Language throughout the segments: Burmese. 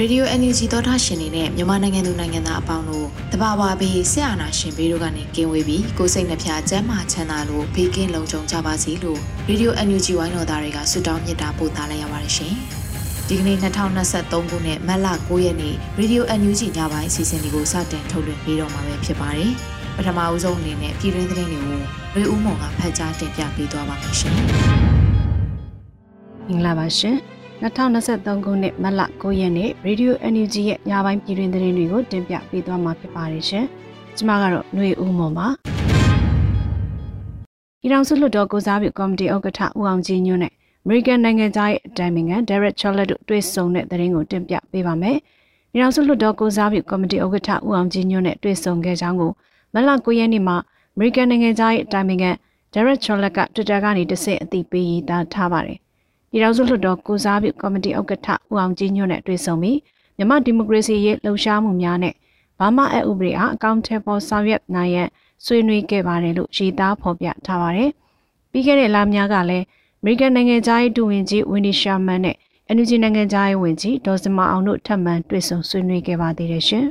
Radio NUG သောတာရှင်တွေနဲ့မြန်မာနိုင်ငံသူနိုင်ငံသားအပေါင်းတို့တဘာဝဘေးဆရာနာရှင်ဘေးတို့ကနေကင်းဝေးပြီးကိုစိတ်နှဖျားစမ်းမချမ်းသာလို့ဘေးကင်းလုံခြုံကြပါစေလို့ Radio NUG ဝိုင်းတော်သားတွေကဆုတောင်းမေတ္တာပို့သလိုက်ရပါတယ်ရှင်။ဒီကနေ့2023ခုနှစ်မတ်လ9ရက်နေ့ Radio NUG ညပိုင်းအစီအစဉ်လေးကိုစတင်ထုတ်လွှင့်ပေးတော့မှာပဲဖြစ်ပါတယ်။ပထမအဦးဆုံးအနေနဲ့ပြည်တွင်းသတင်းတွေကိုရွေဦးမောင်ကဖတ်ကြားတင်ပြပေးသွားပါမယ်ရှင်။ မင်္ဂလာပါရှင်။2023ခုနှစ်မတ်လ9ရက်နေ့ Radio NUG ရဲ့ညပိုင်းပြည်တွင်သတင်းတွေကိုတင်ပြပေးသွားမှာဖြစ်ပါတယ်ရှင်။ကျွန်မကတော့ຫນွေဦးမွန်ပါ။ပြည်ထောင်စုလွှတ်တော်ကိုစားပြုကော်မတီဥက္ကဋ္ဌဦးအောင်ကြည်ညွန့်နဲ့ American နိုင်ငံသားရဲ့အတိုင်ပင်ခံ Derek Chollet တို့တွေ့ဆုံတဲ့သတင်းကိုတင်ပြပေးပါမယ်။ပြည်ထောင်စုလွှတ်တော်ကိုစားပြုကော်မတီဥက္ကဋ္ဌဦးအောင်ကြည်ညွန့်နဲ့တွေ့ဆုံခဲ့ကြောင်းကိုမတ်လ9ရက်နေ့မှာ American နိုင်ငံသားရဲ့အတိုင်ပင်ခံ Derek Chollet က Twitter ကနေတဆင့်အသိပေးရေးသားထားပါတယ် ပြည်ထောင်စုလွှတ်တော်ကိုစားပြုကော်မတီဥက္ကဋ္ဌဦးအောင်ကြီးညွန့်နဲ့တွေ့ဆုံပြီးမြန်မာဒီမိုကရေစီရေးလှုပ်ရှားမှုများနဲ့ဘာမှအဥပဒေအားအကောင့်ထဲပေါ်ဆောင်ရွက်နိုင်ရန်ဆွေးနွေးခဲ့ပါတယ်လို့ရေးသားဖော်ပြထားပါတယ်။ပြီးခဲ့တဲ့လများကလည်းအမေရိကန်နိုင်ငံသားရေးဒူဝင်ကြီးဝင်းဒီရှာမန်နဲ့ NUG နိုင်ငံသားရေးဝန်ကြီးဒေါ်စမအောင်တို့ထပ်မံတွေ့ဆုံဆွေးနွေးခဲ့ပါသေးတယ်ရှင်။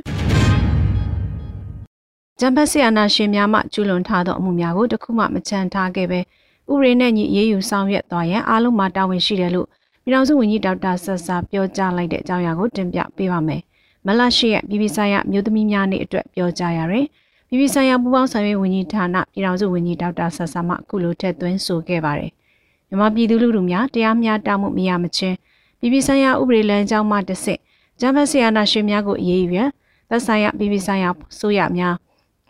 ဂျမ်ဘတ်ဆီယနာရှင်များမှကျူးလွန်ထားသောအမှုများကိုတခုမှမချန်ထားခဲ့ပဲ ဥပဒေနဲ့ညီရေးယူဆောင်ရွက်သွားရန်အားလုံးမှာတာဝန်ရှိတယ်လို့ပြည်ထောင်စုဝန်ကြီးဒေါက်တာဆက်စာပြောကြားလိုက်တဲ့အကြောင်းအရာကိုတင်ပြပေးပါမယ်။မလရှိရဲ့ပြည်ပဆိုင်ရာမြို့သမီးများနေ့အတွက်ပြောကြားရရင်ပြည်ပဆိုင်ရာပူးပေါင်းဆောင်ရွက်ဝန်ကြီးဌာနပြည်ထောင်စုဝန်ကြီးဒေါက်တာဆက်စာမှအခုလိုထည့်သွင်းဆိုခဲ့ပါတယ်။မြန်မာပြည်သူလူထုများတရားမျှတမှုမရမချင်းပြည်ပဆိုင်ရာဥပဒေလမ်းကြောင်းမှတစ်ဆင့်ဂျမတ်ဆီယာနာရှင်များကိုအရေးယူရန်သက်ဆိုင်ရာပြည်ပဆိုင်ရာဆိုရများ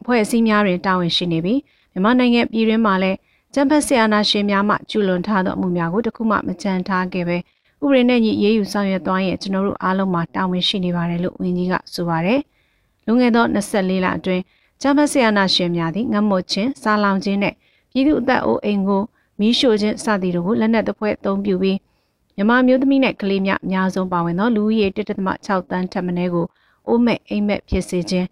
အဖွဲ့အစည်းများတွင်တာဝန်ရှိနေပြီးမြန်မာနိုင်ငံပြည်တွင်းမှာလည်း ကျန်းဖက်ဆရာနာရှင်များမှကျူးလွန်ထားသောအမှုများကိုတခုမှမကြံထားခဲ့ပဲဥပဒေနဲ့ညီရေးယူဆောင်ရွက်သွားရင်ကျွန်တော်တို့အားလုံးမှာတာဝန်ရှိနေပါတယ်လို့ဝန်ကြီးကဆိုပါတယ်။လွန်ခဲ့သော24လအတွင်းကျန်းဖက်ဆရာနာရှင်များသည်ငတ်မွတ်ခြင်း၊စားလောင်ခြင်းနဲ့ပြည်သူအသက်အိုးအိမ်ကိုမီးရှို့ခြင်းစသည်တို့ကိုလက်နက်တစ်ဖွဲ့အသုံးပြုပြီးမြန်မာမျိုးသမီးနဲ့ကလေးများအများဆုံးပါဝင်သောလူဦးရေ1.6တန်းထက်မနည်းကိုအိုးမဲ့အိမ်မဲ့ဖြစ်စေခြင်း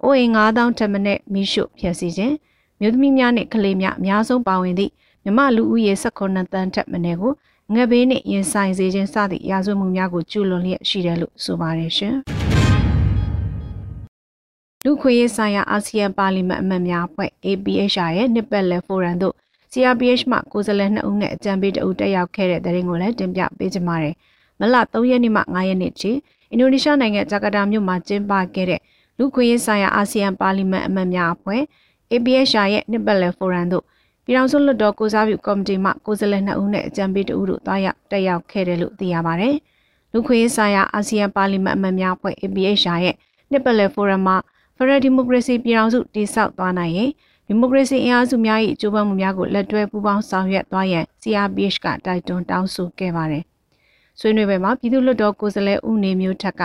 ၊အိုးအိမ်9000ထက်မနည်းမီးရှို့ဖျက်ဆီးခြင်း မြို့သမီးများနှင့်ကလေးများအများဆုံးပါဝင်သည့်မြမလူဦးရေ18တန်းထက်မနည်းကိုငှက်ဘေးနှင့်ရင်ဆိုင်စေခြင်းစသည့်ရာဇဝတ်မှုများကိုကျူးလွန်လျက်ရှိတယ်လို့ဆိုပါတယ်ရှင်။လူခွေရေးဆိုင်ရာအာဆီယံပါလီမန်အမတ်များအဖွဲ့ APHR ရဲ့နှစ်ပတ်လည်ဖိုရမ်သို့ CRPH မှကိုယ်စားလှယ်2ဦးနဲ့အကြံပေးတဦးတက်ရောက်ခဲ့တဲ့တဲ့ရင်ကိုလည်းတင်ပြပေးကြပါမယ်။မလ3ရက်နေ့မှ9ရက်နေ့ထိအင်ဒိုနီးရှားနိုင်ငံဂျကာတာမြို့မှာကျင်းပခဲ့တဲ့လူခွေရေးဆိုင်ရာအာဆီယံပါလီမန်အမတ်များအဖွဲ့ APHR ရဲ့နှစ်ပတ်လည်ဖိုရမ်သို့ပြည်ထောင်စုလွှတ်တော်ကိုစားပြုကော်မတီမှကိုယ်စားလှယ်2ဦးနဲ့အကြံပေး2ဦးတို့တွားရောက်တက်ရောက်ခဲ့တယ်လို့သိရပါတယ်။လူခွေးဆိုင်ရာအာဆီယံပါလီမန်အမတ်များအဖွဲ့ APHR ရဲ့နှစ်ပတ်လည်ဖိုရမ်မှာဖရယ်ဒီမိုကရေစီပြည်ထောင်စုတည်ဆောက်သွားနိုင်ရင်ဒီမိုကရေစီအင်အားစုများ၏အကျိုးပံ့မှုများကိုလက်တွဲပူးပေါင်းဆောင်ရွက်သွားရန် CRPH ကတိုက်တွန်းတောင်းဆိုခဲ့ပါတယ်။ဆွေးနွေးပွဲမှာပြည်သူ့လွှတ်တော်ကိုယ်စားလှယ်ဦးနေမျိုးထက်က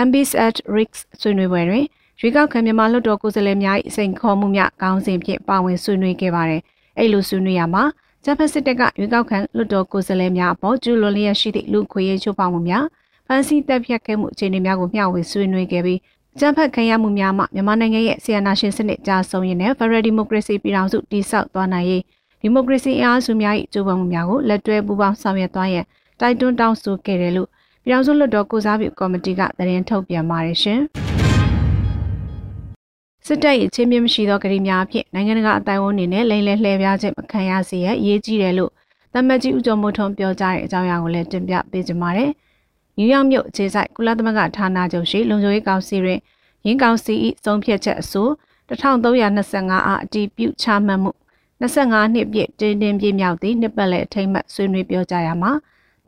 Ambis at Risk ဆွေးနွေးပွဲတွင် ရွေးကောက်ခံမြန်မာလွှတ်တော်ကိုယ်စားလှယ်များ၏စိန်ခေါ်မှုများကောင်းစဉ်ဖြင့်ပါဝင်ဆွေးနွေးခဲ့ပါတယ်။အဲ့လိုဆွေးနွေးရမှာဂျပန်စစ်တပ်ကရွေးကောက်ခံလွှတ်တော်ကိုယ်စားလှယ်များအပေါ်ကျူးလွန်လျက်ရှိသည့်လူခွေရေးချိုးဖောက်မှုများဖန်ဆီးတပ်ဖြတ်ခဲ့မှုအခြေအနေများကိုမျှဝေဆွေးနွေးခဲ့ပြီးကြံဖက်ခံရမှုများမှမြန်မာနိုင်ငံရဲ့ဆီယနာရှင်စနစ်ကြာဆုံးရင်းနဲ့ Federal Democracy ပြည်ထောင်စုတည်ဆောက်သွားနိုင်ရေးဒီမိုကရေစီအင်အားစုများ၏ကြိုးပမ်းမှုများကိုလက်တွဲပူးပေါင်းဆောင်ရွက်သွားရန်တိုက်တွန်းတောင်းဆိုခဲ့တယ်လို့ပြည်ထောင်စုလွှတ်တော်ကိုစားပြုကော်မတီကသတင်းထုတ်ပြန်ပါတယ်ရှင်။ စစ်တပ်ရဲ့ချင်းမြင့်မရှိသောကတိများဖြင့်နိုင်ငံတကာအတိုင်းအဝန်အနေနဲ့လိမ့်လဲလှည့်ပြားခြင်းမခံရစေရအရေးကြီးတယ်လို့တမတ်ကြီးဦးကျော်မိုးထွန်းပြောကြားတဲ့အကြောင်းအရာကိုလည်းတင်ပြပေးကြပါမယ်။နယူးယောက်မြို့ခြေဆိုင်ကုလသမဂ္ဂဌာနချုပ်ရှိလုံခြုံရေးကောင်စီတွင်ရင်းကောင်စီ၏ဆုံးဖြတ်ချက်အဆို1325အားအတည်ပြုချမှတ်မှု25နှစ်ပြည့်တင်းတင်းပြည့်မြောက်သည့်နှစ်ပတ်လည်အထိမ်းအမှတ်ဆွေးနွေးပြောကြားရမှာ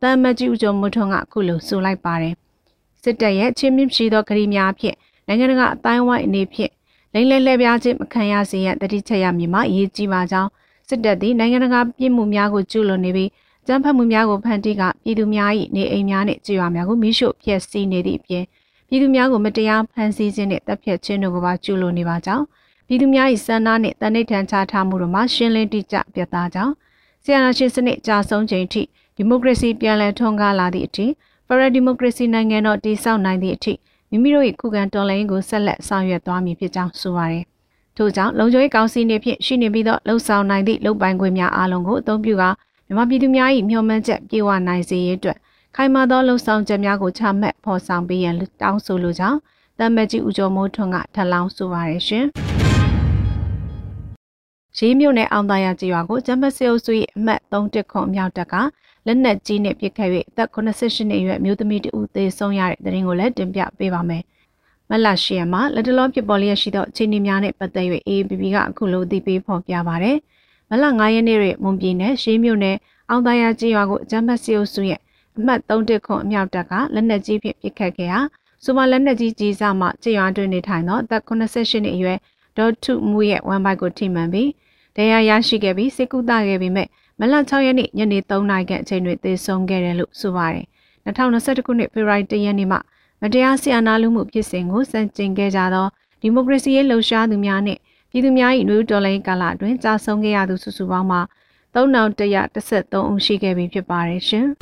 တမတ်ကြီးဦးကျော်မိုးထွန်းကအခုလိုဆိုလိုက်ပါတယ်။စစ်တပ်ရဲ့ချင်းမြင့်ရှိသောဂရီများဖြင့်နိုင်ငံတကာအတိုင်းဝိုင်းအနေဖြင့် လိမ့်လဲလှည့်ပြားခြင်းမခံရစေရန်တတိချက်ရမည်မှာအရေးကြီးပါကြောင်းစစ်တပ်သည်နိုင်ငံတကာပြည်မှုများကိုကျူးလွန်နေပြီးကြမ်းဖက်မှုများကိုဖန်တီးကပြည်သူများ၏နေအိမ်များနှင့်ကြေးရွာများကိုမိရှို့ဖျက်ဆီးနေသည့်အပြင်ပြည်သူများကိုမတရားဖန်ဆီးခြင်းနှင့်တပ်ဖြတ်ခြင်းတို့ကိုပါကျူးလွန်နေပါကြောင်းပြည်သူများ၏စန္ဒနှင့်တနိဋ္ဌာန်ချထားမှုတို့မှာရှင်းလင်းတိကျပြသကြောင်းဆီယနာရှင်စနစ်ကြာဆုံးချိန်ထိဒီမိုကရေစီပြန်လည်ထွန်းကားလာသည့်အထိဖရဒီမိုကရေစီနိုင်ငံတော်တည်ဆောက်နိုင်သည့်အထိ မိမိတို့၏ခုခံတော်လှန်ရေးကိုဆက်လက်ဆောင်ရွက်သွားမည်ဖြစ်ကြောင်းဆိုပါရယ်ထို့ကြောင့်လုံခြုံရေးကောင်စီနေဖြင့်ရှိနေပြီးသောလှုပ်ဆောင်နိုင်သည့်လုပ်ပိုင်ခွင့်များအားလုံးကိုအသုံးပြုကာမြန်မာပြည်သူများ၏မျှော်မှန်းချက်ပြေဝနိုင်စေရေးအတွက်ခိုင်မာသောလှုပ်ဆောင်ချက်များကိုချမှတ်ဖော်ဆောင်ပေးရန်တောင်းဆိုလိုကြောင်းတမ္မကြီးဦးကျော်မိုးထွန်းကထပ်လောင်းဆိုပါရရှင်။ရေးမြို့နယ်အောင်သာယာကျေးရွာကိုကျမ်းပတ်စေအုပ်စု၏အမှတ်3ခွန်အမြောက်တက်က လက်နက်ကြီးနဲ့ပစ်ခတ်၍အသက်88နှစ်အရွယ်မျိုးသမီးတဦးသေဆုံးရတဲ့တဲ့ရင်ကိုလည်းတင်ပြပေးပါမယ်။မလရှိယမှာလက်တလောဖြစ်ပေါ်လျက်ရှိသောအခြေအနေများနဲ့ပတ်သက်၍ AAPP ကအခုလိုသိပေးဖော်ပြပါရတယ်။မလ9ရက်နေ့တွင်မွန်ပြည်နယ်ရှေးမြို့နယ်အောင်သာယာကျေးရွာကိုကျမ်းပတ်စေအုပ်စုရဲ့အမှတ်3ခွန်အမြောက်တက်ကလက်နက်ကြီးဖြင့်ပစ်ခတ်ခဲ့ရာစူပါလက်နက်ကြီးကြီးစားမှကျေးရွာတွင်နေထိုင်သောအသက်88နှစ်အရွယ်ဒေါ်ထုမူရဲ့ဝမ်ဘိုက်ကိုထိမှန်ပြီးတရားရရှိခဲ့ပြီးစစ်ကူတာခဲ့ပြီးမြ မလ6ရက်နေ့ညနေ3နာရီခန့်အချိန်တွင်သေဆုံးခဲ့တယ်လို့ဆိုပါတယ်။2021ခုနှစ်ဖေဖော်ဝါရီ1ရက်နေ့မှာမတရားဆီယနာလူမှုဖြစ်စဉ်ကိုစန့်ကျင်ခဲ့ကြသောဒီမိုကရေစီရေးလှုပ်ရှားသူများနှင့်ပြည်သူများ၏နှွေးတော်လှန်ရေးကာလအတွင်းကြာဆုံးခဲ့ရသူစုစုပေါင်းမှာ3113ဦးရှိခဲ့ပြီဖြစ်ပါတယ်ရှင်။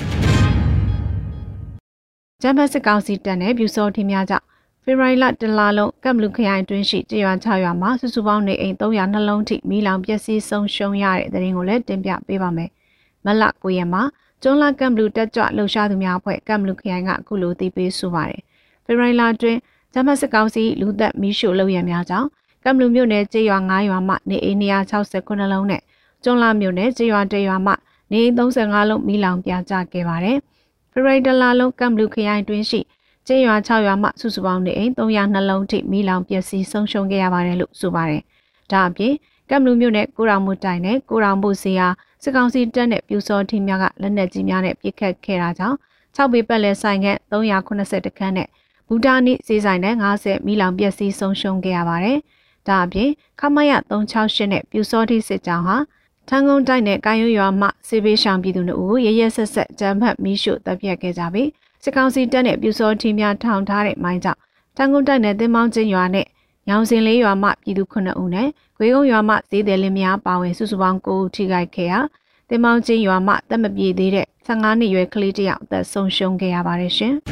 ဂျမ်ဘတ်စစ်ကောင်စီတပ်နဲ့ပြူစောထင်းများကြောင့် ဖေဖော်ဝါရီလတလလုံးကပ်မလူခရိုင်အတွင်းရှိတရွာ6ရွာမှာစုစုပေါင်းနေအိမ်300နှလုံးထိမိလောင်ပျက်စီးဆုံးရှုံးရတဲ့တဲ့ရင်ကိုလည်းတင်ပြပေးပါမယ်။မလ9ရက်မှာကျွန်းလာကမ်ဘလူတက်ကြွလှုပ်ရှားသူများအဖွဲ့ကမ်ဘလူခရိုင်ကအခုလိုတည်ပေးဆိုပါတယ်။ဖေဖော်ဝါရီလအတွင်းဂျမတ်စစ်ကောင်စီလူသက်မီးရှို့လုပ်ရများကြောင်းကမ်ဘလူမြို့နယ်ကျေးရွာ9ရွာမှနေအိမ်169လုံးနဲ့ကျွန်းလာမြို့နယ်ကျေးရွာ1ရွာမှနေအိမ်35လုံးမိလောင်ပြကြခဲ့ပါတယ်။ဖေဖော်ဝါရီလလုံးကမ်ဘလူခရိုင်အတွင်းရှိ ကျေးရွာ6ရွာမှစုစုပေါင်းနေအိမ်302လုံးထိမိလောင်ပျက်စီးဆုံးရှုံးခဲ့ရပါတယ်လို့ဆိုပါတယ်။ဒါအပြင်ကမ်ဘလူမြို့နယ်ကိုရောင်မှုတိုင်နဲ့ကိုရောင်မှုစီဟာစစ်ကောင်စီတပ်နဲ့ပြူစောထင်းများကလက်နက်ကြီးများနဲ့ပစ်ခတ်ခဲ့တာကြောင့်6ပေပတ်လဲဆိုင်က380ခန်းနဲ့ဘူတာနိစေးဆိုင်နဲ့90မိလောင်ပျက်စီးဆုံးရှုံးခဲ့ရပါတယ်။ဒါအပြင်ခမရ368နဲ့ပြူစောထင်းစစ်ကြောင်းဟာထန်းကုန်းတိုက်နဲ့ကာယွရွာမှစေဘေးရှောင်ပြည်သူတို့ရရဆက်ဆက်ကြမ်းဖက်မီးရှို့တပ်ပြတ်ခဲ့ကြပြီး စစ်ကောင်စီတပ်နဲ့ပြူစောထင်းများထောင်ထားတဲ့မိုင်းကြောင့်ထန်းကုန်းတိုက်နဲ့တင်မောင်းချင်းရွာနဲ့ညောင်စင်လေးရွာမှပြည်သူ9ဦးနဲ့ဂွေးကုန်းရွာမှဈေးတယ်လင်းများပါဝင်စုစုပေါင်း9ဦးထိခိုက်ခဲ့ရာတင်မောင်းချင်းရွာမှတက်မပြေသေးတဲ့15နှစ်ရွယ်ကလေးတစ်ယောက်အသက်ဆုံးရှုံးခဲ့ရပါတယ်ရှင်။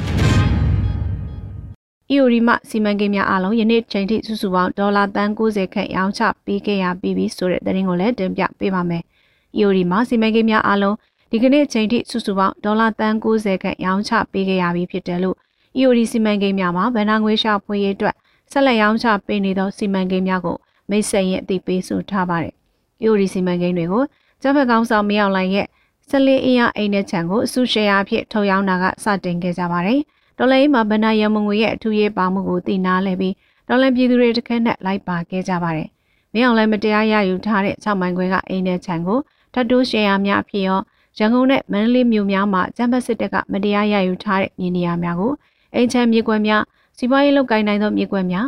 အီယိုရီမစီမံကိန်းများအားလုံးယနေ့ချိန်ထိစုစုပေါင်းဒေါ်လာတန်း90ခန့်ရောင်းချပေးခဲ့ရပြီးပြီဆိုတဲ့သတင်းကိုလည်းတင်ပြပေးပါမယ်။အီယိုရီမစီမံကိန်းများအားလုံး ဒီကနေ့ချိန်ထိစုစုပေါင်းဒေါ်လာတန်း90ခန့်ရောင်းချပေးခဲ့ရပြီဖြစ်တယ်လို့ EOD စီမံကိန်းများမှာဗန်နာငွေရှာဖွေရေးအတွက်ဆက်လက်ရောင်းချပေးနေသောစီမံကိန်းများကိုမိတ်ဆက်ရင်အသိပေးဆိုထားပါတယ်။ EOD စီမံကိန်းတွေကိုကျန်းဖက်ကောင်းဆောင်မရောက်လိုက်ရဲ့ဆက်လေးအင်အားအိမ်နဲ့ခြံကိုအစုရှယ်ယာအဖြစ်ထုတ်ရောင်းတာကစတင်ခဲ့ကြပါတယ်။ဒေါ်လာရေးမှာဗန်နာရမငွေရဲ့အထူးရေးပါမှုကိုတည်နာလဲပြီးဒေါ်လာပြည်သူတွေတစ်ခက်နဲ့လိုက်ပါခဲ့ကြပါတယ်။မင်းအောင်လည်းမတရားရယူထားတဲ့6မိုင်ခွဲကအိမ်နဲ့ခြံကိုထပ်တိုးရှယ်ယာများဖြစ်ရော ရန်ကုန်နဲ့မန္တလေးမြို့များမှာကျန်းဖက်စစ်တပ်ကမတရားရယူထားတဲ့မြေနေရာများကိုအိမ်ချမ်းမြေကွက်များစီးပွားရေးလုပ်ကိုင်နိုင်သောမြေကွက်များ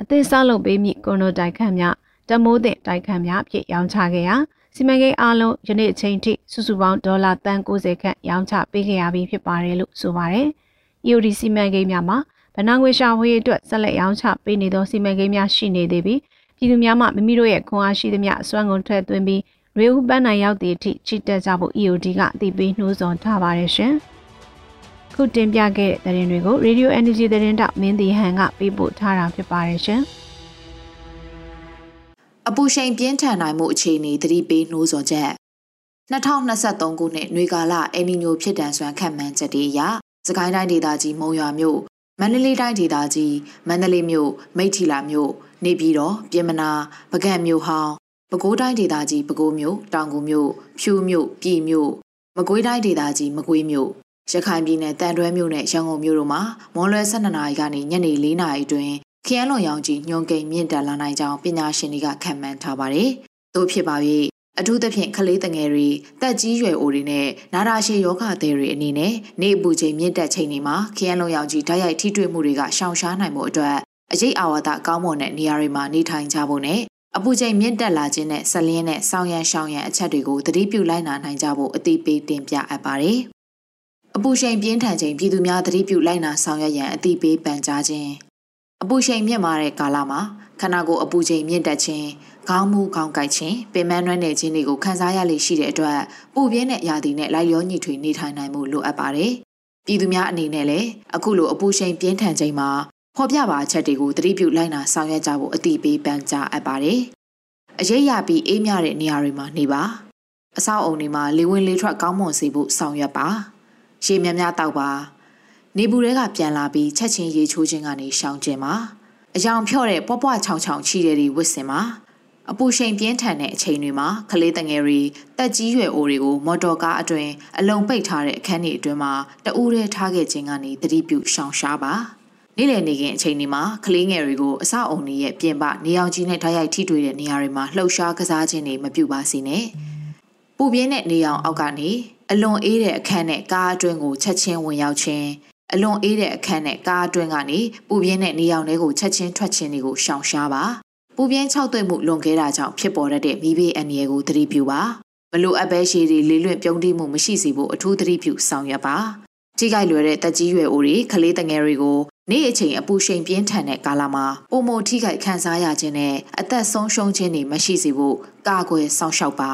အသင်းဆောက်လုပ်ပေးမိကွန်ဒိုတိုက်ခန့်များတမိုးသင့်တိုက်ခန့်များဖြစ်ရောင်းချခဲ့ရာစီမံကိန်းအားလုံးယနေ့အချိန်ထိစုစုပေါင်းဒေါ်လာတန်90ခန့်ရောင်းချပေးခဲ့ရပြီးဖြစ်ပါတယ်လို့ဆိုပါတယ်။ EOD စီမံကိန်းများမှာဗနာငွေရှာဝေးအတွက်ဆက်လက်ရောင်းချပေးနေသောစီမံကိန်းများရှိနေသေးပြီးပြည်သူများမှမိမိတို့ရဲ့ခွန်အားရှိသမျှအစွမ်းကုန်ထွက်သွင်းပြီး ရွေးဦးပန်းနိုင်ရောက်သည့်အထိချစ်တက်ကြဖို့ EOD ကအသိပေးနှိုးဆော်ထားပါတယ်ရှင်။ခုတင်ပြခဲ့တဲ့သတင်းတွေကို Radio Energy သတင်းတောက်မင်းတီဟန်ကပေးပို့ထားတာဖြစ်ပါတယ်ရှင်။အပူချိန်ပြင်းထန်နိုင်မှုအခြေအနေသတိပေးနှိုးဆော်ချက်2023ခုနှစ်နွေကာလအယ်နီညိုဖြစ်တန်စွမ်းခန့်မှန်းချက်တွေအရစကိုင်းတိုင်းဒေသကြီးမုံရွာမြို့မန္တလေးတိုင်းဒေသကြီးမန္တလေးမြို့မိထီလာမြို့နေပြည်တော်ပြင်မနာပကံမြို့ဟောင်း ပဲခူးတိုင်းဒေသကြီးပဲခူးမြို့တောင်ကူမြို့ဖြူမြို့ပြည်မြို့မကွေးတိုင်းဒေသကြီးမကွေးမြို့ရခိုင်ပြည်နယ်တန်တွဲမြို့နဲ့ရန်ကုန်မြို့တို့မှာမွန်လွယ်12နာရီကနေညနေ4နာရီအတွင်းခရမ်းလွန်ရောင်ကြီးညွန်ကိန်မြင့်တက်လာနိုင်ကြောင်းပညာရှင်တွေကခန့်မှန်းထားပါတယ်။သို့ဖြစ်ပါ၍အထူးသဖြင့်ကလေးတငယ်တွေတက်ကြီးရွယ်အိုတွေနဲ့နာတာရှည်ယောဂသည်တွေအနေနဲ့နေအပူချိန်မြင့်တက်ချိန်တွေမှာခရမ်းလွန်ရောင်ကြီးဓာတ်ရိုက်ထိတွေ့မှုတွေကရှောင်ရှားနိုင်မှုအတွက်အရေးအာဝါဒကောင်းမွန်တဲ့နေရာတွေမှာနေထိုင်ကြဖို့နဲ့ အပူချိန်မြင့်တက်လာခြင်းနဲ့ဆက်လျင်းနဲ့ဆောင်းရံရှောင်းရံအချက်တွေကိုသတိပြုလိုက်နာနိုင်ကြဖို့အသိပေးတင်ပြအပ်ပါတယ်။အပူချိန်ပြင်းထန်ချိန်ပြည်သူများသတိပြုလိုက်နာဆောင်ရွက်ရန်အသိပေးပန်ကြားခြင်းအပူချိန်မြင့်မာတဲ့ကာလမှာခန္ဓာကိုယ်အပူချိန်မြင့်တက်ခြင်းခေါင်းမူခေါင်းကိုက်ခြင်းပင်မနှွမ်းနယ်ခြင်းတွေကိုခံစားရလေရှိတဲ့အတွက်ပူပြင်းတဲ့ရာသီနဲ့လိုက်လျောညီထွေနေထိုင်နိုင်မှုလိုအပ်ပါတယ်။ပြည်သူများအနေနဲ့လည်းအခုလိုအပူချိန်ပြင်းထန်ချိန်မှာ ဖော်ပြပါအချက်တွေကိုသတိပြုလိုက်နာဆောင်ရွက်ကြဖို့အသိပေးပန်ကြားအပ်ပါတယ်။အရေးရပြီးအေးမြတဲ့နေရာတွေမှာနေပါ။အဆောက်အုံတွေမှာလေဝင်လေထွက်ကောင်းမွန်စေဖို့ဆောင်ရွက်ပါ။ရေများများတောက်ပါ။နေဘူးတွေကပြန်လာပြီးချက်ချင်းရေချိုးခြင်းကနေရှောင်ကျင်ပါ။အယောင်ဖြော့တဲ့ပွားပွားချောင်ချောင်ချီတဲ့တွေဝစ်စင်ပါ။အပူချိန်ပြင်းထန်တဲ့အချိန်တွေမှာကလေးတငယ်တွေတက်ကြီးရွယ်အိုတွေကိုမော်တော်ကားအတွင်အလုံးပိတ်ထားတဲ့အခန်းတွေအတွင်းမှာတအူးရဲထားခဲ့ခြင်းကနေသတိပြုရှောင်ရှားပါ။ နေ့လည်နေခင်အချိန်ဒီမှာကလေးငယ်တွေကိုအဆောက်အုံတွေရဲ့ပြင်ပနေအောင်ကြီးနဲ့ဓာတ်ရိုက်ထိတွေ့တဲ့နေရာတွေမှာလှုပ်ရှားကစားခြင်းတွေမပြုပါစေနဲ့ပူပြင်းတဲ့နေအောင်အောက်ကနေအလွန်အေးတဲ့အခန်းနဲ့ကားအတွင်းကိုချက်ချင်းဝင်ရောက်ခြင်းအလွန်အေးတဲ့အခန်းနဲ့ကားအတွင်းကနေပူပြင်းတဲ့နေအောင်တွေကိုချက်ချင်းထွက်ခြင်းတွေကိုရှောင်ရှားပါပူပြင်း၆သွေ့မှုလွန်ခဲ့တာကြောင့်ဖြစ်ပေါ်တဲ့မိဘအန္တရာယ်ကိုသတိပြုပါမလိုအပ်ပဲရှည်တွေလေးလွင့်ပြုံးတိမှုမရှိစေဖို့အထူးသတိပြုဆောင်ရွက်ပါထိခိုက်လွယ်တဲ့တက်ကြီးရွယ်အိုတွေကလေးတငယ်တွေကို နေ့အချိန်အပူရှိန်ပြင်းထန်တဲ့ကာလမှာပုံမထိခိုက်ခံစားရခြင်းနဲ့အသက်ဆုံးရှုံးခြင်းတွေမရှိစေဖို့ကာကွယ်စောင့်ရှောက်ပါ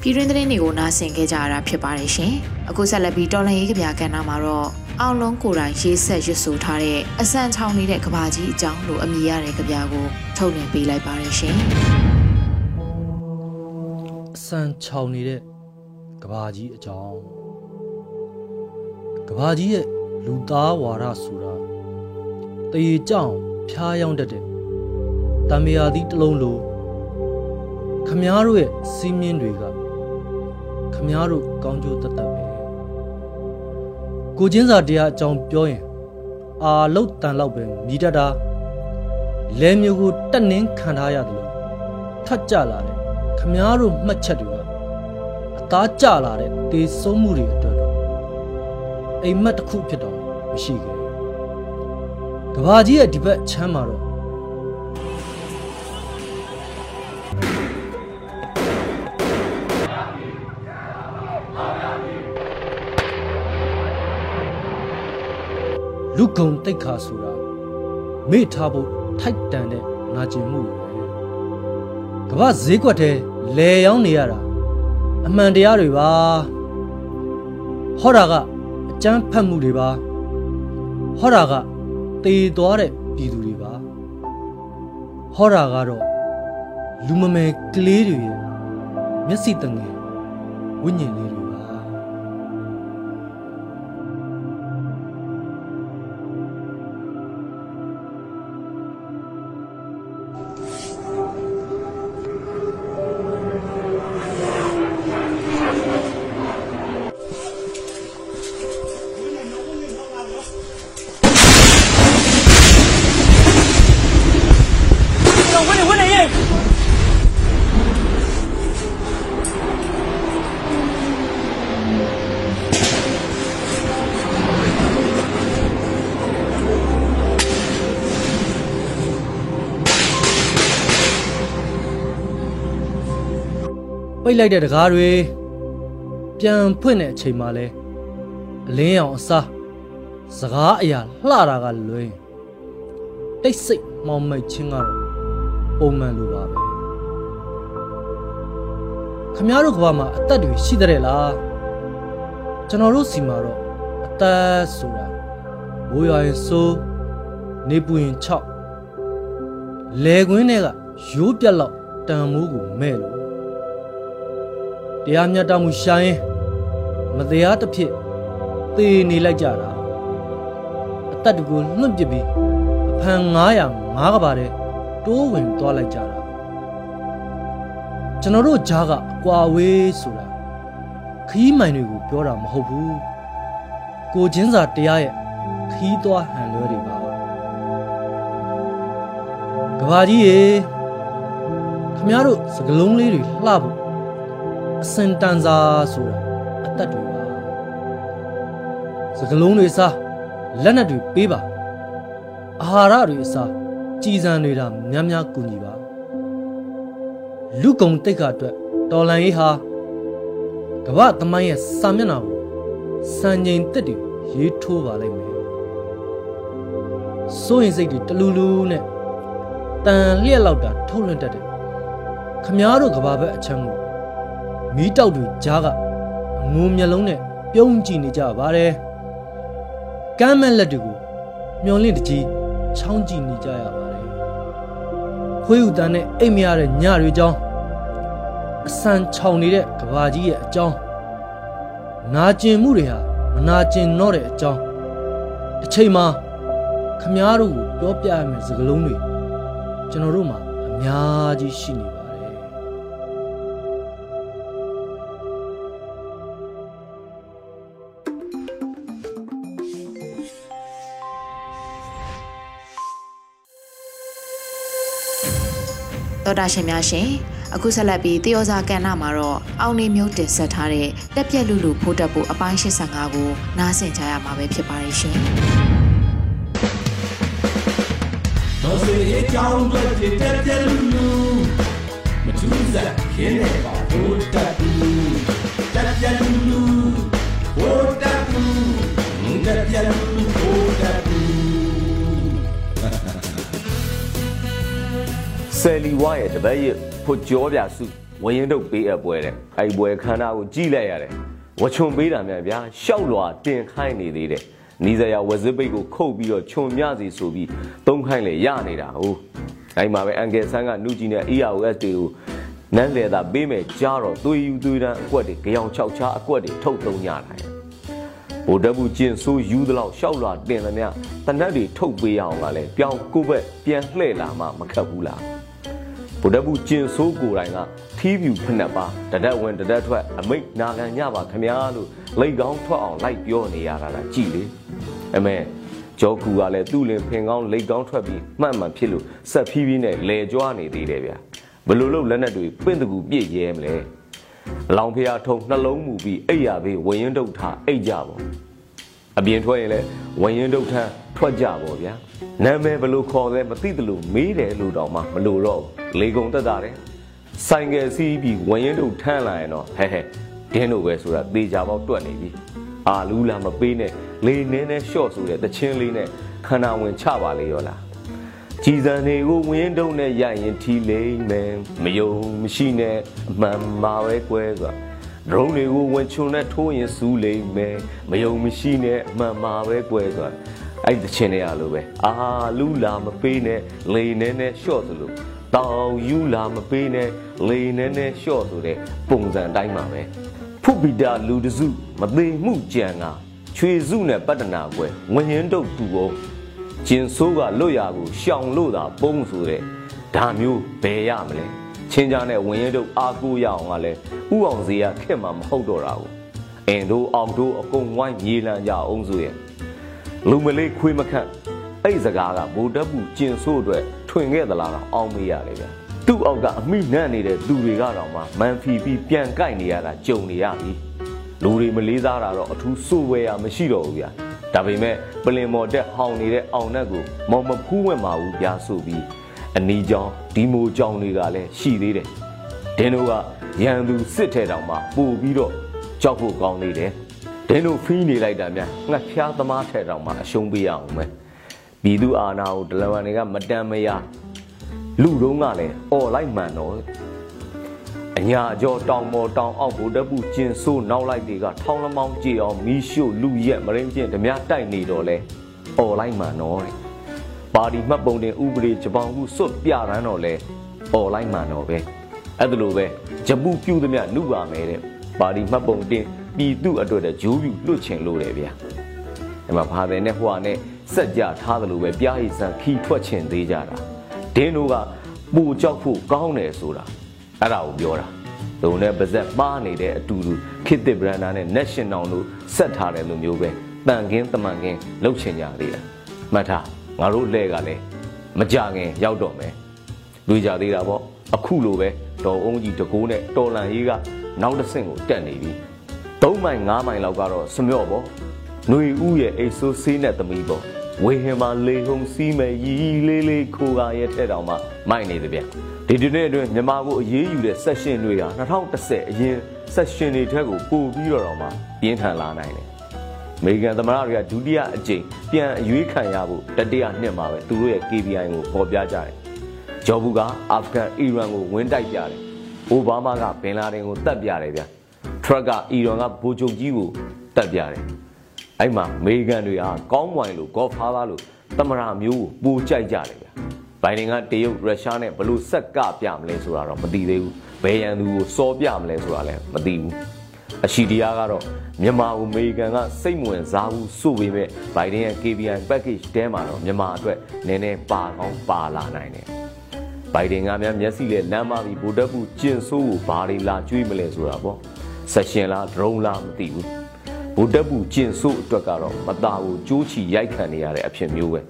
ပြည်တွင်းသတင်းတွေကိုနားဆင်ခဲ့ကြရတာဖြစ်ပါတယ်ရှင်။အခုဆက်လက်ပြီးတော်လန်ရေးကြပြကဏ္ဍမှာတော့အောင်လုံးကိုယ်တိုင်ရေးဆက်ရွတ်ဆိုထားတဲ့အဆန်ချောင်းနေတဲ့ကဘာကြီးအကြောင်းလို့အမည်ရတဲ့ကြပြကိုထုတ်လွှင့်ပေးလိုက်ပါတယ်ရှင်။အ ဆန်ချောင်းနေတဲ့ကဘာကြီးအကြောင်းကဘာကြီးရဲ့လူသားဝါဒဆိုတာတရေကြောင်ဖျားယောင်းတတ်တဲ့တံမြာသီးတစ်လုံးလိုခမားတို့ရဲ့စီးမြင်းတွေကခမားတို့ကောင်းကျိုးတတ်တတ်ပဲကိုချင်းစာတရားအကြောင်းပြောရင် အာလုတ်တန်လောက်ပဲမြည်တတ်တာလဲမျိုးကိုတက်နှင်းခံထားရတယ်လို့ထတ်ကြလာတယ် ခမားတို့မှတ်ချက်တွေကအသားကျလာတဲ့တေဆုံးမှုတွေအတွက်တော့အိမ်မက်တစ်ခုဖြစ်တော့မရှိခဲ့ကဘာကြီးရဲ့ဒီဘက်ချမ်းမှာတော့လူကုံတိတ်ခါဆိုတာမေ့ထားဖို့ထိုက်တန်တဲ့ငါကျင်မှုတွေပဲ ကမ္ဘာဈေးကွက်ထဲလဲရောင်းနေရတာအမှန်တရားတွေပါဟောတာကအကျန်းဖတ်မှုတွေပါဟောတာကတေသွားတဲ့ပြည်သူတွေပါဟောတာကတော့လူမမယ်ကလေးတွေရဲ့မျက်စိတငယ်ဝိညာဉ်လေးတွေ ပါပိတ်လိုက်တဲ့တကားတွေပြန်ဖွင့်တဲ့အချိန်မှလဲအလင်းရောင်အစားစကားအရာလှတာကလွင်တိတ်ဆိတ်မောင်မိတ်ချင်းကတော့ပုံမှန်လိုပါပဲခမရတို့ကဘာမှာအသက်တွေရှိတဲ့လားကျွန်တော်တို့စီမှာတော့အသက်ဆိုတာမိုးရွာရင်စိုးနေပူရင်6လဲခွင်းတွေကရိုးပြက်လောက်တန်မိုးကိုမဲ့လို့ တရားမျှတမှုရှာရင်မတရားတစ်ဖြစ်သေနေလိုက်ကြတာသက်တကူလွန့်ပစ်ပြီးအဖန်900 9ကပါတဲ့တိုးဝင်သွားလိုက်ကြတာကျွန်တော်တို့ဂျားကအကွာဝေးဆိုတာခီးမိုင်တွေကိုပြောတာမဟုတ်ဘူးကိုချင်းစာတရားရဲ့ခီးသွားဟန်လွဲတွေပါကဘာကြီးရေခမရတို့စကလုံးလေးတွေလှဖို့ အစင်တန်စာဆိုတာအသက်တွေပါစကလုံးတွေစားလက်နက်တွေပေးပါအာဟာရတွေအစားကြည်စံတွေတာများများကူညီပါလူကုံတိတ်ခအတွက်တော်လန်ရေးဟာကမ္ဘာသမိုင်းရဲ့စာမျက်နှာကိုစံချိန်တက်တွေရေးထိုးပါလိမ့်မယ်စိုးရင်စိတ်တွေတလူလူနဲ့တန်လျက်လောက်တာထုတ်လွှင့်တတ်တယ်ခမားတို့ကဘာဘက်အချမ်းကို မီးတောက်တွေကြားကအငုံမျက်လုံးနဲ့ပြုံးကြည့်နေကြပါတယ်ကမ်းမဲ့လက်တွေကိုမျောလင့်တကြီးချောင်းကြည့်နေကြရပါတယ်ခွေးဥတန်းနဲ့အိတ်မရတဲ့ညတွေကြောင်းအဆန်ချောင်နေတဲ့ကဘာကြီးရဲ့အကြောင်းနာကျင်မှုတွေဟာမနာကျင်တော့တဲ့အကြောင်းတစ်ချိန်မှာခမားတို့ကိုပြောပြရမယ့်စကားလုံးတွေကျွန်တော်တို့မှာအများကြီးရှိနေပါ တယ်တော်တာရှင်များရှင်အခုဆက်လက်ပြီးတေယောဇာကဏ္ဍမှာတော့အောင်းနေမျိုးတင်ဆက်ထားတဲ့တက်ပြက်လူလူဖိုးတက်ဖို့အပိုင်း85ကိုနားဆင်ကြရမှာပဲဖြစ်ပါရဲ့ရှင်တော်စေအကြောင်းအတွက်တည်တက်တဲ့လူလူမထူးစားခင်းနေပါဘိုးတက်လူတက်တဲ့လူလူ ယ်လီဝါရဲ့တပတ်ရဲ့ဖို့ကြောပြစုဝရင်တုတ်ပေးအပ်ပွဲတဲ့အဲ့ပွဲခန္ဓာကိုကြည့်လိုက်ရတယ်ဝချွန်ပေးတာများဗျာရှောက်လွာတင်ခိုင်းနေသေးတယ်နီးစရာဝဇစ်ပိတ်ကိုခုတ်ပြီးတော့ခြုံမြစီဆိုပြီးသုံးခိုင်းလေရနေတာဟုတ်အဲ့မှာပဲအန်ကယ်ဆန်းကနုကြီးနဲ့ EROS တွေကိုနန်းလေသာပေးမယ်ကြားတော့သွေးယူသွေးတန်းအကွက်တွေကြောင်ချောက်ချားအကွက်တွေထုတ်သုံးရတာရဲ့ဗိုလ်တပ်ဘူးကျင်ဆိုးယူသလောက်ရှောက်လွာတင်သမျှတနက်တွေထုတ်ပေးရအောင်ကလည်းပြောင်းကိုဘက်ပြန်လှည့်လာမှမခက်ဘူးလား ဗုဒ္ဓဘူးကျင်ဆိုးကိုယ်တိုင်ကထီးပြူဖက်နှက်ပါတဒတ်ဝင်တဒတ်ထွက်အမိတ်နာခံညပါခမများလို့လိတ်ကောင်းထွက်အောင်လိုက်ပြောနေရတာလားကြည်လေအမေဂျောကူကလည်းသူ့လင်ဖင်ကောင်းလိတ်ကောင်းထွက်ပြီးမှတ်မှန်ဖြစ်လို့ဆက်ဖြီးဖြီးနဲ့လဲကြွားနေသေးတယ်ဗျာဘလို့လို့လက်နဲ့တွေပင့်တကူပြည့်ရဲမလဲလောင်ဖျားထုံနှလုံးမူပြီးအိယာဘေးဝရင်တုတ်ထားအိတ်ကြပေါ့ အပြင်ထွက်ရင်လည်းဝရင်ဒုတ်ထန်းထွက်ကြပါဗျာနာမည်ဘယ်လိုခေါ်လဲမသိသလိုမေးတယ်လို့တောင်မှမလို့တော့ဘူးလေကုံတက်တာတယ်ဆိုင်ကယ်စီးပြီးဝရင်ဒုတ်ထန်းလာရင်တော့ဟဲဟဲဒင်းတို့ပဲဆိုတာသေချာပေါက်တွက်နေပြီအာလူးလာမပေးနဲ့လေနင်းနဲ့ရှော့ဆိုတဲ့တချင်းလေးနဲ့ခန္ဓာဝင်ချပါလေရောလားကြည်စံတွေကိုဝင်းတုံနဲ့ရရင်ထီလိမ့်မယ်မယုံမရှိနဲ့အမှန်မှာပဲကွဲဆိုတာ ဒရုန်းတွေကိုဝင်ချုံနဲ့ထိုးရင်စူးလိမ့်မယ်မယုံမရှိနဲ့အမှန်မှာပဲကွဲဆိုတာအဲ့ဒီတချင်တွေရလို့ပဲအာလူလာမပေးနဲ့လေနဲ့နဲ့ရှော့သလိုတောင်ယူလာမပေးနဲ့လေနဲ့နဲ့ရှော့ဆိုတဲ့ပုံစံအတိုင်းပါပဲဖုတ်ပီတာလူတစုမသေးမှုကြံကချွေစုနဲ့ပတ္တနာကွယ်ငွရင်တုတ်တူအောင်ကျင်ဆိုးကလွတ်ရာကိုရှောင်လို့သာပုံဆိုတဲ့ဒါမျိုးဘယ်ရမလဲ ချင်းကြနဲ့ဝင်ရဲတို့အားကိုးရအောင်ကလည်းဥအောင်စီကခက်မှာမဟုတ်တော့တာဘူးအင်တို့အောင်တို့အကုန်ဝိုင်းမြေလန်ကြအောင်ဆိုရင်လူမလေးခွေးမခန့်အဲ့ဒီစကားကဗိုလ်တပ်ဘူးကျင်ဆိုးအတွက်ထွင်ခဲ့သလားတော့အောင်းမေးရတယ်ဗျာသူ့အောက်ကအမိနန့်နေတဲ့သူတွေကတော့မှမန်ဖီပြီးပြန်ကြိုက်နေရတာကြုံနေရပြီလူတွေမလေးစားတာတော့အထူးစိုးဝဲရမရှိတော့ဘူးဗျာဒါပေမဲ့ပလင်မော်တက်ဟောင်းနေတဲ့အောင်နဲ့ကိုမော်မဖူးဝင်ပါဘူးဗျာဆိုပြီး အနီးကြောင်ဒီမိုကြောင်တွေကလည်းရှိသေးတယ်ဒင်းတို့ကရန်သူစစ်ထဲတောင်မှပို့ပြီးတော့ကြောက်ဖို့ကောင်းနေတယ်ဒင်းတို့ဖီးနေလိုက်တာများငှက်ဖျားသမားထဲတောင်မှအရှုံးပေးရအောင်မယ်ပြည်သူအာဏာကိုဒလန်တွေကမတန်မရလူတုံးကလည်းអော်လိုက်မှန်တော့အညာကျော်တောင်ပေါ်တောင်အောက်ဗိုလ်တပ်ဘူးကျင်ဆိုးနောက်လိုက်တွေကထောင်းလမောင်းကြေအောင်မီးရှို့လူရက်မရင်းချင်းဓမြတိုက်နေတော့လဲអော်လိုက်မှန်တော့တဲ့ ပါတီမှတ်ပုံတင်ဥပဒေဂျပန်ခုစွတ်ပြရန်တော့လဲပေါ်လိုက်မှန်တော့ပဲအဲ့ဒါလိုပဲဂျပူပြုသမျှနှုပါမယ်တဲ့ပါတီမှတ်ပုံတင်ပြည်သူအတွက်တဲ့ဂျိုးပြူလွတ်ချင်လို့တယ်ဗျာအဲ့မှာဘာတယ်နဲ့ဟွာနဲ့စက်ကြထားသလိုပဲပြားရည်ဆန်ခီထွက်ချင်သေးကြတာဒင်းတို့ကပူကြောက်ဖို့ကောင်းတယ်ဆိုတာအဲ့ဒါကိုပြောတာလုံနဲ့ပါဇက်ပါနေတဲ့အတူတူခစ်တစ်ဘရန်ဒါနဲ့ national တို့ဆက်ထားတယ်လို့မျိုးပဲတန်ကင်းတမန်ကင်းလှုပ်ချင်ကြသေးတာမှတ်ထား ငါတို့လှဲကလည်းမကြခင်ရောက်တော့မယ်လူကြသေးတာပေါ့အခုလိုပဲတော်အုံးကြီးတကိုးနဲ့တော်လန်ရေးကနောက်တစ်ဆင့်ကိုတက်နေပြီ3မိုင်5မိုင်လောက်ကတော့စမြော့ပေါ့ຫນွေဦးရဲ့အိတ်ဆိုးဆေးနဲ့သမီးပေါ့ဝေဟင်မှာလေဟုံစီးမယ်ရီလေးလေးခိုကရဲ့ထဲတောင်မှမိုက်နေတယ်ဗျဒီဒီနေ့အတွင်းမြန်မာကိုအရေးယူတဲ့ဆက်ရှင်တွေဟာ2010အရင်ဆက်ရှင်တွေထက်ကိုပိုပြီးတော့တော့မှပြင်းထန်လာနိုင်တယ် အမေရိကန်သမ္မတတွေကဒုတိယအကြိမ်ပြန်အရွေးခံရဖို့တတိယနှစ်မှာပဲသူတို့ရဲ့ KPI ကိုပေါ်ပြကြတယ်ဂျော်ဘူးကအာဖဂန်အီရန်ကိုဝင်းတိုက်ပြတယ်အိုဘားမားကဘင်လာဒင်ကိုတတ်ပြတယ်ဗျထရက်ကအီရန်ကဗိုလ်ချုပ်ကြီးကိုတတ်ပြတယ်အဲ့မှာအမေရိကန်တွေဟာကောင်းမွန်လို့ဂေါ်ဖားသားလို့တမရာမျိုးကိုပိုကြိုက်ကြတယ်ဗျဘိုင်ဒင်ကတရုတ်ရုရှားနဲ့ဘလို့ဆက်ကပြမလဲဆိုတာတော့မသိသေးဘူးဘယ်ရန်သူကိုစောပြမလဲဆိုတာလည်းမသိဘူး အရှိတရားကတော့မြန်မာကိုအမေရိကန်ကစိတ်ဝင်စားဘူးဆိုပေမဲ့ဘိုင်ဒင်ရဲ့ KPI package တဲမှာတော့မြန်မာအတွက်နည်းနည်းပါကောင်းပါလာနိုင်တယ်ဘိုင်ဒင်ကများမျက်စိနဲ့လမ်းမပြီးဗိုလ်တပ်ဘူးကျင်ဆိုးကိုဘာတွေလာကျွေးမလဲဆိုတာပေါ့ဆက်ရှင်လားဒရုန်းလားမသိဘူးဗိုလ်တပ်ဘူးကျင်ဆိုးအတွက်ကတော့မသားကိုကြိုးချီရိုက်ခံနေရတဲ့အဖြစ်မျိုးပဲ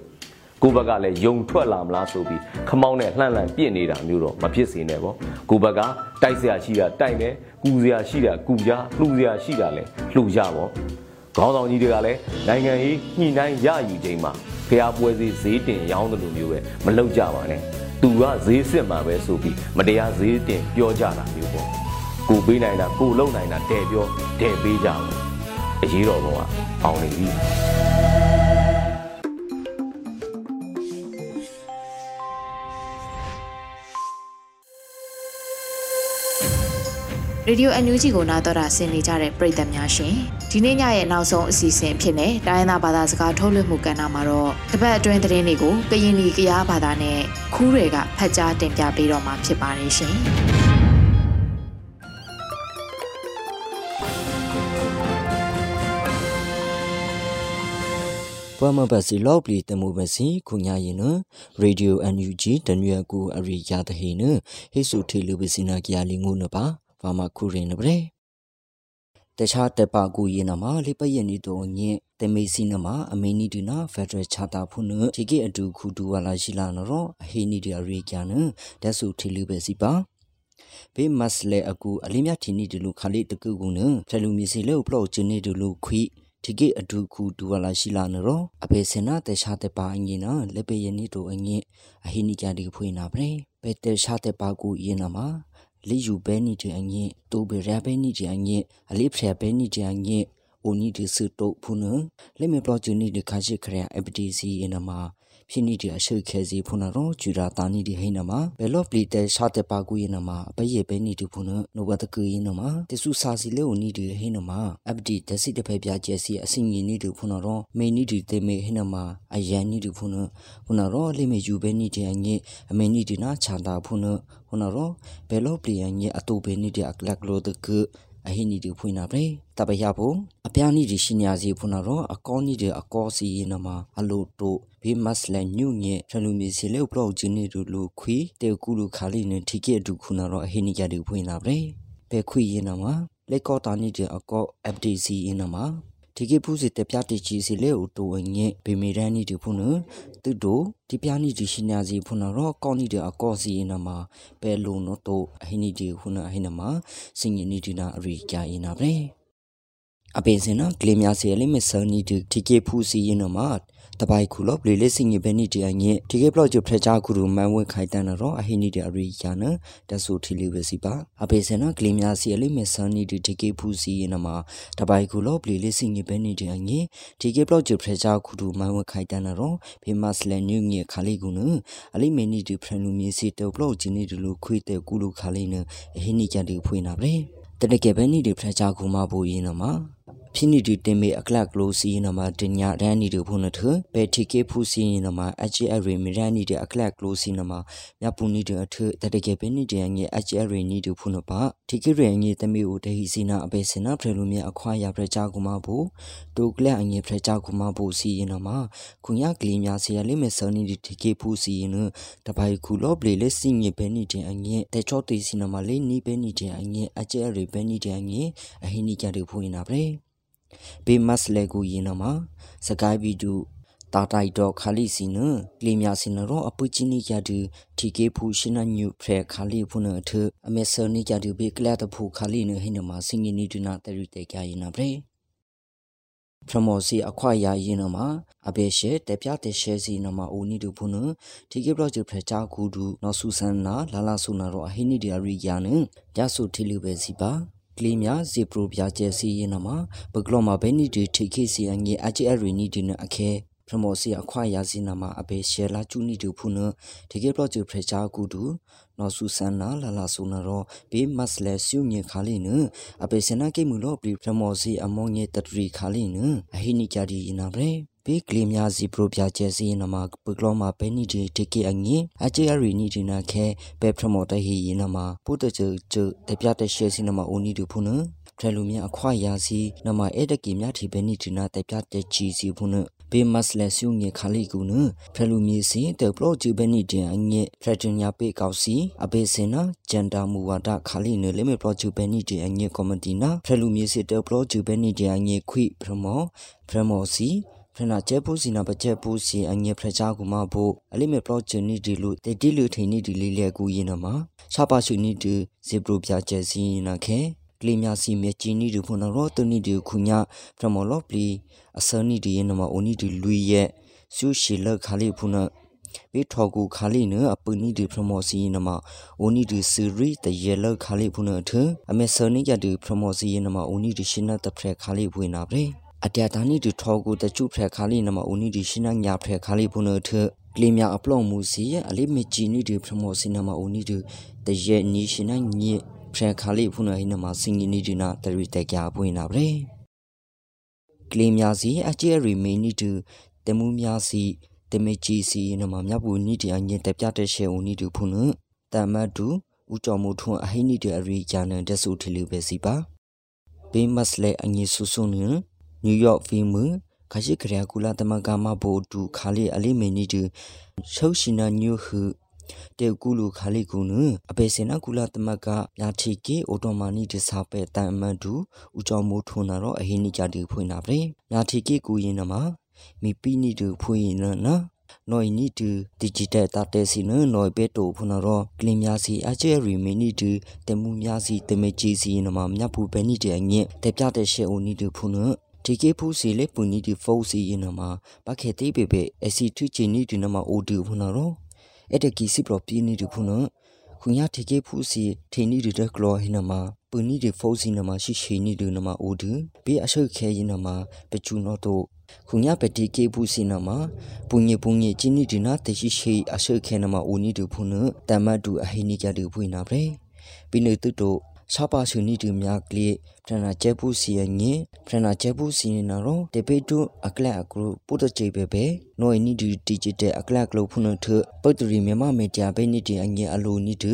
ကိုဘက်ကလည်းယုံထွက်လာမလားဆိုပြီးခမောင်းနဲ့လှန့်လှန့်ပြစ်နေတာမျိုးတော့မဖြစ်စေနဲ့ပေါ့ကိုဘက်ကတိုက်เสียရှိတာတိုက်မယ်ကူเสียရှိတာကူကြလှူเสียရှိတာလဲလှူကြပေါ့ခေါင်းဆောင်ကြီးတွေကလည်းနိုင်ငံရေးညှိနှိုင်းရယူချိန်မှာဖျားပွဲစီဈေးတင်ရောင်းတယ်လို့မျိုးပဲမလုပ်ကြပါနဲ့သူကဈေးစစ်မှာပဲဆိုပြီးမတရားဈေးတင်ပြောကြတာမျိုးပေါ့ကိုပေးနိုင်တာကိုလုံနိုင်တာတဲ့ပြောတဲ့ပေးကြအောင်အရေးတော်ပုံကအောင်နေပြီ ရေဒီယို NUG ကိုနားတော်တာဆင်နေကြတဲ့ပရိသတ်များရှင်ဒီနေ့ညရဲ့နောက်ဆုံးအစီအစဉ်ဖြစ်တဲ့တိုင်းရင်းသားဘာသာစကားထုတ်လွှင့်မှုကဏ္ဍမှာတော့တပတ်အတွင်းသတင်းတွေကိုကရင်နီကရားဘာသာနဲ့ခူးတွေကဖတ်ကြားတင်ပြပေးတော့မှာဖြစ်ပါတယ်ရှင်ဘွာမဘစီလော့ပလီတမှုဘစီခုညာရင်နရေဒီယို NUG တနွေကူအရိယာတဟိနဟိစုထေလူဘစီနာကရလီငုနပါ ဘာမခုရင်နပရေတခြားတပကူရင်နမှာလိပယနီတောညင်တမေစီနမှာအမေနီဒီနာဖက်ဒရယ်ချတာဖုနဒီကေအတူခုတူဝလာရှိလာနော်အဟိနီဒီအရိယာနဒဆုထေလူဘစီပါဘေးမတ်လေအကူအလင်းမြတီနီဒီလူခါလိတကူကုနဖလူမီစီလေပလော့ချင်းနီဒီလူခွိဒီကေအဒုခုဒူဝလာရှိလာနော်အဘေစနာတေရှာတေပါအငင်းနော်လေပေယနီတိုအငင်းအဟိနီကြဒီဖွေးနာပရေပေတေရှာတေပါကူယင်းနာမှာ လီယူဘဲနီတဲ့အငင်းတိုဘေရဘဲနီတဲ့အငင်းအလိဖရဘဲနီတဲ့အငင်းအိုနီဒီစတုဖုနလေမေပလော့ချူနီဒီခါရှိခရအပတီစီယင်းနာမှာ ဖြစ်နေတဲ့အရှိခဲစီဖုနာရောဂျူရာတာနီဒီဟိနမှာဘယ်လော့ပလီတဲရှာတဲ့ပါကူရင်နမှာအပယေပဲနီဒီဖုနာနိုဘတ်ကူရင်နမှာတဆူစာစီလေဦးနီဒီဟိနမှာအပတီတစီတဖက်ပြကျဲစီအစင်ကြီးနီဒီဖုနာရောမေနီဒီတေမေဟိနမှာအယန်နီဒီဖုနာဖုနာရောလေမေယူပဲနီဒီအငိအမေနီဒီနာချန်တာဖုနာဖုနာရောဘယ်လော့ပလီယန်ရဲ့အတူပဲနီဒီအကလကလိုတကူအဟိနီဒီဖွင့်နာပဲတပရဖို့အပြားနီဒီရှင်ညာစီဖွင့်နာတော့အကောနီဒီအကောစီနမှာအလိုတို ဘေမတ်လန်ညုညေထလူမီစီလေပလောက်ဂျင်းနီဒူလူခွီတေကူလူခါလီနတီကေဒူခုနာတော့အဟိနီကြဒီဖွင့်နာပဲပဲခွီရင်နမှာလက်ကောတာနီဒီအကော FDC ရင်နမှာဒီကေဖူးစီတပြတိချီစီလေဦးတိုဝငဲဘေမီရန်နီဒီဖုန်သူတို့ဒီပြားနီဒီရှင်ညာစီဖုန်တော့ကောနီဒီအကောစီနမှာဘဲလုံနိုတိုအဟိနီဒီခုနအဟိနမှာစင်ညနီဒီနာအရိကြရင်နာပဲအပင်စင်နကလီမြာစီလေးမဆန်နီဒီဒီကေဖူးစီရင်နမှာ တပိုင်ခုလောပလီလေးစင်ညဘဲနီတီအငဲဒီကေပလော့ကျဖရချာကူရူမန်ဝဲခိုင်တန်တော့အဟိနီဒီအရိယာနတဆူထီလီဝစီပါအပေစနကလီမြာစီအလေးမဆန်နီဒီဒီကေဖူစီနမှာတပိုင်ခုလောပလီလေးစင်ညဘဲနီတီအငဲဒီကေပလော့ကျဖရချာကူရူမန်ဝဲခိုင်တန်တော့ဖေမတ်လန်ညူငဲခါလီကူနအလေးမနီဒီဖရန်လူမီစီတောပလော့ဂျီနီဒီလူခွေတဲ့ကူလူခါလီနအဟိနီကြန်ဒီဖွေးနာပဲတနကေဘဲနီဒီဖရချာကူမဘူရင်နမှာ ဖိနိဒီတင်မေအကလကလိုစီနမတင်ညာရန်နီတို့ဖုန်ထပေတီကေဖူစီနမအချီအရီမီရန်နီတဲ့အကလကလိုစီနမမြပူနီတဲ့အထတတကေပနီတဲ့ငေအချီအရီနီတို့ဖုန်ပါတီကေရငေတမီဦးတဟီစီနာအပေစနာဖရလူမြအခွာရပြကြကူမဘူးတိုကလက်အငေဖရကြကူမဘူးစီနမခုညာကလီမြစီရလိမေဆနီဒီတီကေဖူစီနတပိုင်ခုလောပလေလက်စီငေဘဲနီတဲ့အငေတေချောတီစီနမလေးနီဘဲနီတဲ့အငေအချီအရီဘဲနီတဲ့အငေအဟိနီကြတို့ဖုန်နာပဲ ဘေမတ်လေကူရင်နမှာစကိုင်းဗီဒူတာတိုင်တော့ခါလီစီနကလီမြာစင်ရောအပူချင်းနီကြတူတီကေဖူရှင်နညုဖရခါလီဖုန်အထအမေဆာနီကြတူဘေကလတ်ဖူခါလီနဟိနမှာစင်ငီနီဒူနာတရီတေကြရင်နာဗရေဖရမောစီအခွာရရင်နမှာအဘေရှေတပြတဲ့ရှဲစီနမှာအိုနီဒူဖုန်တီကေပရောဂျက်ဖရချာကူဒူနော်ဆူဆန်နာလာလာဆူနာရောအဟိနီဒီယာရီယာနရဆုထီလူပဲစီပါ ကလေးများဇေပရိုပြကျဲစီရင်နမှာဘကလောမှာဘဲနီဒီထိခိစီအငေအချီအရီနီဒီနအခဲပရမောစီအခွာယာစီနာမှာအဘေရှဲလာကျူနီတူဖုနဒီကေပလော့ဂျူဖရချာကူတူနော်ဆူဆန်နာလာလာဆူနာရောဘေးမတ်လဲဆူညေခါလီနအဘေစနာကေမူလောပရီပရမောစီအမောငေတတရီခါလီနအဟိနီကြဒီနာဗရေ ဘေးကလေးများစီပရိုပြကျဲစီနမှာပကလောမှာဘဲနီဒီတေကေအငေအချီအရီနီဒီနာခဲဘဲပရမောတဟီယနာမှာပုတချေချေတပြတဲ့ရှဲစီနမှာအိုနီတူဖုနထရလူမြအခွာရာစီနမအဲ့တကီမြထီဘဲနီဒီနာတပြတဲ့ချီစီဖုနဘေမတ်လဆူငေခါလီကူနဖရလူမီစီတေပလိုဂျူဘနီတင်အငေဖရတင်ညာပေကောက်စီအဘေစင်နာဂျန်တာမူဝါဒခါလီနလေမေပလိုဂျူဘနီတင်အငေကော်မတီနာဖရလူမီစီတေပလိုဂျူဘနီတင်အငေခွိဖရမောဖရမောစီ ဖရနာကျဲပူစီနာပကျဲပူစီအငေဖရချာကူမဖို့အလိမေပလိုဂျူနီဒီလူတေတီလူထိန်နီဒီလီလေကူရင်နမှာရှာပါရှုနီဒီဇေဘရူပြကျဲစီနာခဲကလေးများစီမြချင်းနီဒူဖုန်ရောတနီဒီခုညာဖရမောလောပလီအစနီဒီယနမအိုနီဒီလူရဲ့ဆူရှီလခါလီဖုန်ဘေထောကူခါလီနအပနီဒီပရမောစီနမအိုနီဒီစီရီတယေလခါလီဖုန်ထအမေဆနီကြဒီပရမောစီနမအိုနီဒီရှင်နတဖရခါလီဖွေနာဗ ရေအတျာတာနီဒီထောကူတကျုဖရခါလီနမအိုနီဒီရှင်နညာဖရခါလီဖုန်ထကလေးများအပလော့မှုစီအလေးမချီနီဒီပရမောစီနမအိုနီဒီတယေနီရှင်နညေဖရခါလေးဖုန်ဟိနမှာစင်ငီနီဒီနာတရီတက်ကြပွင့်နာဗရေကလေးများစီအကျဲရီမီနီတူတမှုများစီတမေချီစီနမှာမြပူနီဒီအငင်တက်ပြတဲ့ရှေဦးနီတူဖုန်တမတ်တူဦးကျော်မှုထွန်းအဟိနီဒီအရီဂျာနန်တက်ဆူထီလူပဲစီပါဘေးမတ်လေအငင်ဆူဆူန နယူးယောက်ဖီမူခရှိခရကူလာတမကမဘိုတူခါလီအလိမီနီတူရှုပ်ရှင်နာညူဟုတေကူလူခါလီကူနအပေစင်နာကူလာတမကညာတီကေအိုတိုမာနီဒီစာပဲတန်အမန်တူဦးကျော်မိုးထွန်းနာတော့အဟိနိကြတီဖွင့်နာပဲညာတီကေကူရင်နမှာမီပီနီတူဖွင့်ရင်နော်နော်နီတူဒီဂျစ်တယ်တာတဲစီနနော်ဘေတိုဖုနာရောကလင်းများစီအကျဲရီမီနီတူတမှုများစီတမေကြီးစီနမှာမြတ်ဘူးပဲနီတဲ့အငင့်တက်ပြတဲ့ရှေဦးနီတူဖုနာ ဒီကေဖူစီလေပူနီဒီဖိုးစီရင်နမှာပခေတိပေပေအစီထူချီနီဒီနမှာအိုတူဖုနာရောအဲ့တကီစီပရပီနီဒီဖုနခုညာထေကေဖူစီထေနီဒီဒကလောဟိနမပူနီဒီဖိုစီနမရှိရှိနီဒီနမအိုဒူဘေအရှုခဲယိနမပချူနောတိုခုညာပတိကေဖူစီနမပူညေပူညေချင်းနီဒီနာတရှိရှိအရှုခဲနမအိုနီဒီဖုနတမတ်တူအဟိနီကြတူဖွေနာပဲပိနေတုတိုရှာပါရှုနီတူမြကလေး ဖရနာကျဲပူစီယငင်ဖရနာကျဲပူစီနာရောတေပေတုအကလအကရုပုတချေပေပေနိုနီဒီဒီဂျစ်တဲ့အကလကလုဖုန်ထပုတ်တရီမြမမေကြဘေနီတီအငင်အလိုနီတူ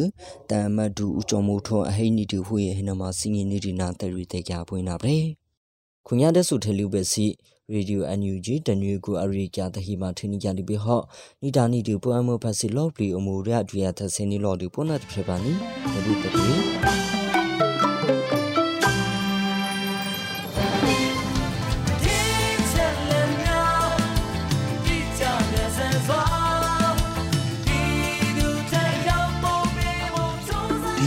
တမ်မဒူဥချုံမူထောအဟိနီတူဟွေဟနမစငင်နီဒီနာတရီတေကြပွင့်နာပဲခုညာတဲ့ဆုထေလူပဲစီရေဒီယိုအန်ယူဂျီတနွေကူအရိကြတဟိမထင်းကြလိပိဟောနိဒါနိတူပွမ်မဖက်စီလော့ပလီအမူရဒရီယာသစင်းနီလော်ဒီပုနတ်ဖြစ်ပါနီဘုဒ္ဓတေ